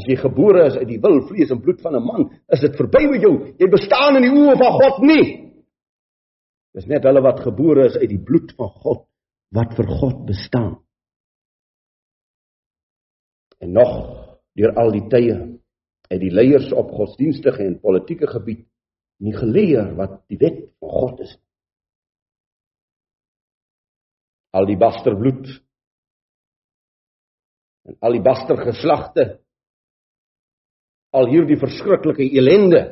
As jy gebore is uit die wil, vlees en bloed van 'n man, is dit verby met jou. Jy bestaan in die oë van God nie. Dis net hulle wat gebore is uit die bloed van God wat vir God bestaan. En nog deur al die tye het die leiers op godsdienstige en politieke gebied nie geleer wat die wet van God is. Al die basterbloed en al die bastergeslagte al hierdie verskriklike elende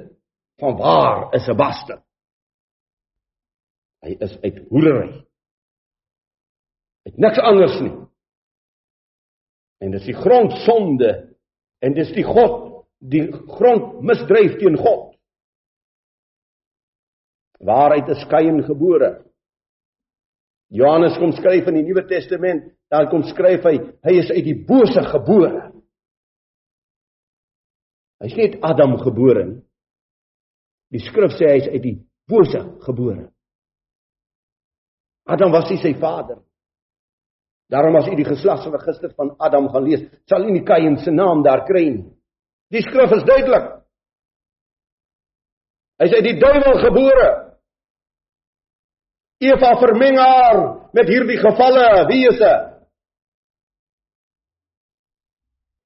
van waar is 'n baster? Hy is uit hoerery. Dit niks anders nie. En dis die grondsonde en dis die God, die grondmisdryf teen God. Waaruit is Kain gebore? Johannes kom skryf in die Nuwe Testament, daar kom skryf hy, hy is uit die bose gebore. Hy's net Adam gebore nie. Die skrif sê hy is uit die bose gebore. Adam was nie sy vader. Daarom as u die geslagsregister van Adam gaan lees, sal u nie Kain se naam daar kry nie. Die skrif is duidelik. Hy is uit die duiwel gebore. Eva vermeng haar met hierdie gevalle wese.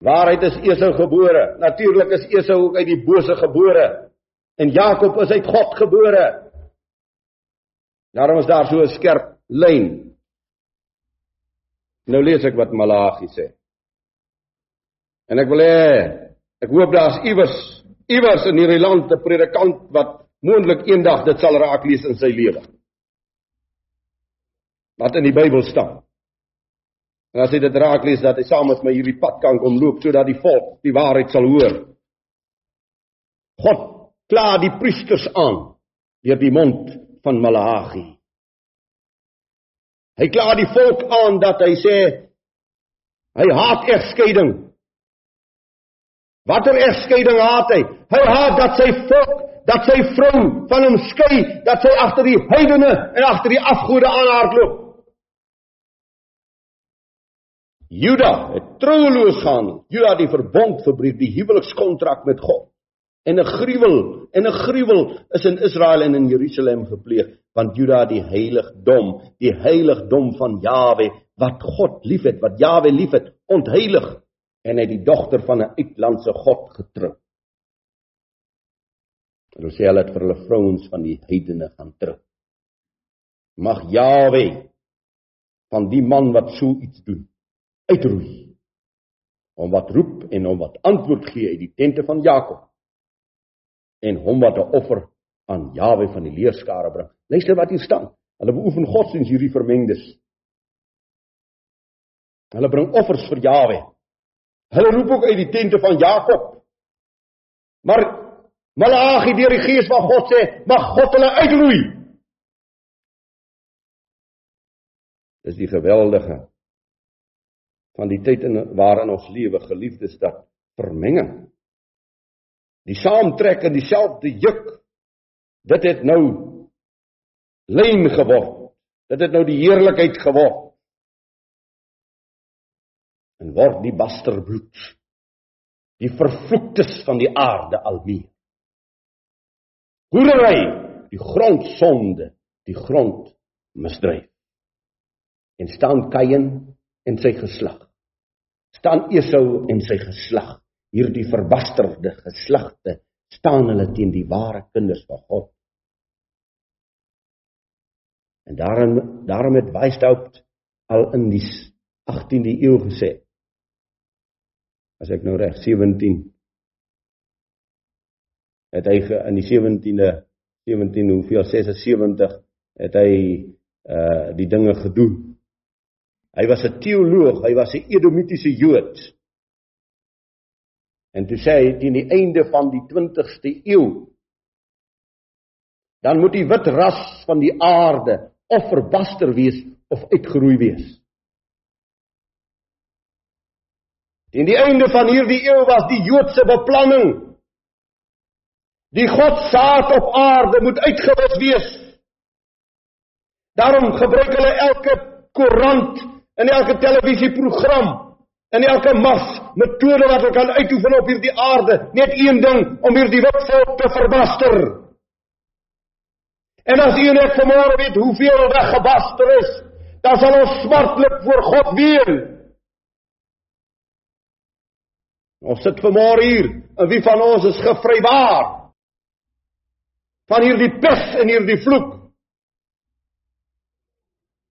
Waarheid is Esau gebore. Natuurlik is Esau ook uit die bose gebore. En Jakob is uit God gebore. Daarom is daar so 'n skerp lyn Nou lees ek wat Malagi sê. En ek wil hê ek hoop daar's iewers iewers in hierdie land 'n predikant wat moontlik eendag dit sal raak lees in sy lewe. Wat in die Bybel staan. En as hy dit raak lees dat hy saam met my hierdie pad kan kom loop sodat die volk die waarheid sal hoor. God kla die priesters aan deur die mond van Malagi. Hy kla die volk aan dat hy sê hy haat egskeiding. Watter egskeiding haat hy? Hy haat dat sy volk, dat sy vrou van hom skei, dat sy agter die heidene en agter die afgode aanhardloop. Juda het troueloos gaan. Juda het die verbond verbreek, die huwelikskontrak met God. En 'n gruwel, en 'n gruwel is in Israel en in Jerusalem gepleeg, want Juda die heiligdom, die heiligdom van Jawe wat God liefhet, wat Jawe liefhet, ontheilig en hy die dogter van 'n uitlandse god getrou. Hulle sê hulle het vir hulle vrouens van die heidene gaan trou. Mag Jawe van die man wat so iets doen uitroei. Om wat roep en om wat antwoord gee uit die tente van Jakob en hom wat 'n offer aan Jawe van die leerskare bring. Luister wat hier staan. Hulle beoefen godsdiens hierdie vermengdes. Hulle bring offers vir Jawe. Hulle roep ook uit die tente van Jakob. Maar Malagi deur die gees van God sê, mag God hulle uitroei. Dis die geweldige van die tyd in waarin ons lewe, geliefdes, dat vermenging. Die saamtrek in dieselfde juk dit het nou lyn geword. Dit het nou die heerlikheid geword. En word die basterbloed die vervloektes van die aarde alweer hoerery die grondsonde die grond misdryf en staan Kain en sy geslag staan Esau en sy geslag hierdie verbasterde geslagte staan hulle teen die ware kinders van God. En daarom daarom het Weishaupt al in die 18de eeu gesê as ek nou reg 17 het hy in die 17de 17 hoeveel 76 het hy uh die dinge gedoen. Hy was 'n teoloog, hy was 'n Edomitiese Jood. En toe sê hy teen die einde van die 20ste eeu dan moet die wit ras van die aarde of verbaster wees of uitgeroei wees. Teen die einde van hierdie eeu was die Joodse beplanning die God saad op aarde moet uitgewis wees. Daarom gebruik hulle elke koerant en elke televisieprogram in elke mas metode wat hulle kan uitoefen op hierdie aarde, net een ding om hierdie wit volk te verbaster. En as u net vanmôre weet hoeveel weggebaster is, dan sal ons smartlik voor God ween. Ons sit vanmôre hier, en wie van ons is gevrywaar van hierdie pes en hierdie vloek?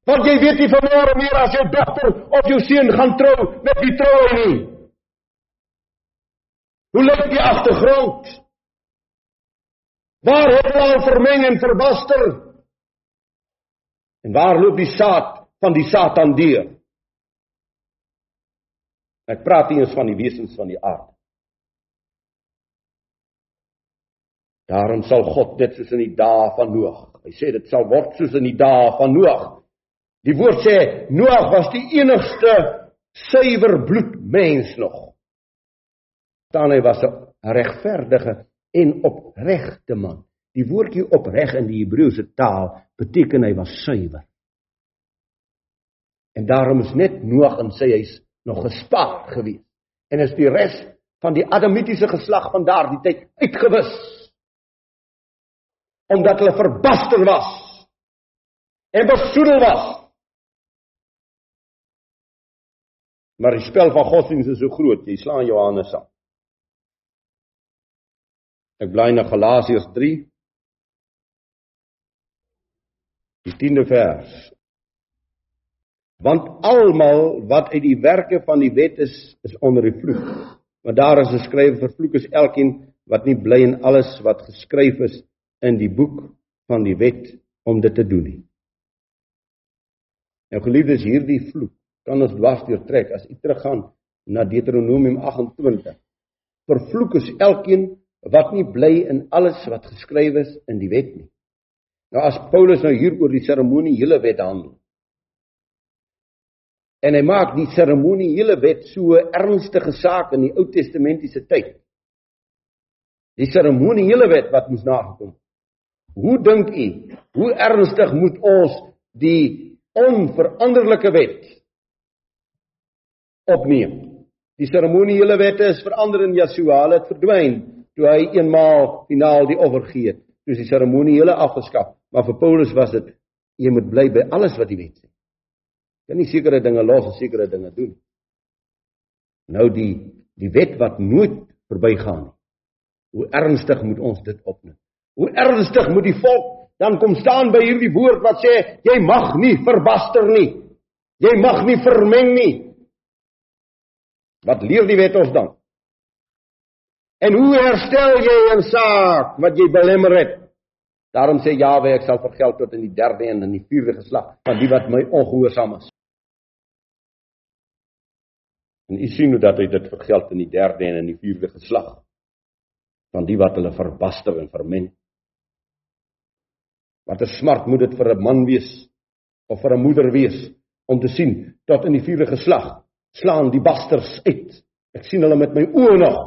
Want jy weet nie vanmôre meer as jou dogter of jou seun gaan trou met wie trou hy nie. Hoe lyk die agtergrond? Waar het hulle al vermeng en verbaster? En waar loop die saad van die Satan deur? Ek praat nie eens van die wesens van die aarde. Daarom sal God dit soos in die dae van Noag. Hy sê dit sal word soos in die dae van Noag. Die woord sê Noag was die enigste suiwer bloed mens nog. Dan hy was 'n regverdige en opregte man. Die woordjie opreg in die Hebreëse taal beteken hy was suiwer. En daarom is net Noag en sy huis nog gespaar gewees. En is die res van die adamitiese geslag van daardie tyd uitgewis. Omdat hulle verbaster was en besoedel was. Maar die spel van godsdienst is so groot, jy slaan Johannes aan. Ek bly na Galasiërs 3. Die 10de vers want almal wat uit die werke van die wet is is onder die vloek want daar is geskrywe vervloek is elkeen wat nie bly in alles wat geskryf is in die boek van die wet om dit te doen nie nou geliefdes hierdie vloek kan ons dwars deur trek as u teruggaan na Deuteronomium 28 vervloek is elkeen wat nie bly in alles wat geskrywe is in die wet nie nou as Paulus nou hier oor die seremonie hele wet handel En hy maak die seremoniele wet so 'n ernstige saak in die Ou Testamentiese tyd. Die seremoniele wet wat moes nagekom. Hoe dink u, hoe ernstig moet ons die onveranderlike wet opneem? Die seremoniele wette is verander in Yeshua, hulle het verdwyn toe hy eenmaal finaal die offer gee het. Dis die seremoniele afgeskaf, maar vir Paulus was dit jy moet bly by alles wat die wet sê kan nie sekere dinge los en sekere dinge doen. Nou die die wet wat nooit verbygaan nie. Hoe ernstig moet ons dit opneem? Hoe ernstig moet die volk dan kom staan by hierdie woord wat sê jy mag nie verbaster nie. Jy mag nie vermeng nie. Wat leer die wet ons dan? En hoe herstel jy 'n saak wat jy belemmer het? Daarom sê Jawe ek sal vergeld tot in die derde en in die vierde geslag van die wat my ongehoorsaam is. En u sien hoe dat hy dit vergeld in die derde en in die vierde geslag van die wat hulle verbaster en vermen. Wat 'n smart moet dit vir 'n man wees of vir 'n moeder wees om te sien dat in die vierde geslag slaan die basters uit. Ek sien hulle met my oë nog.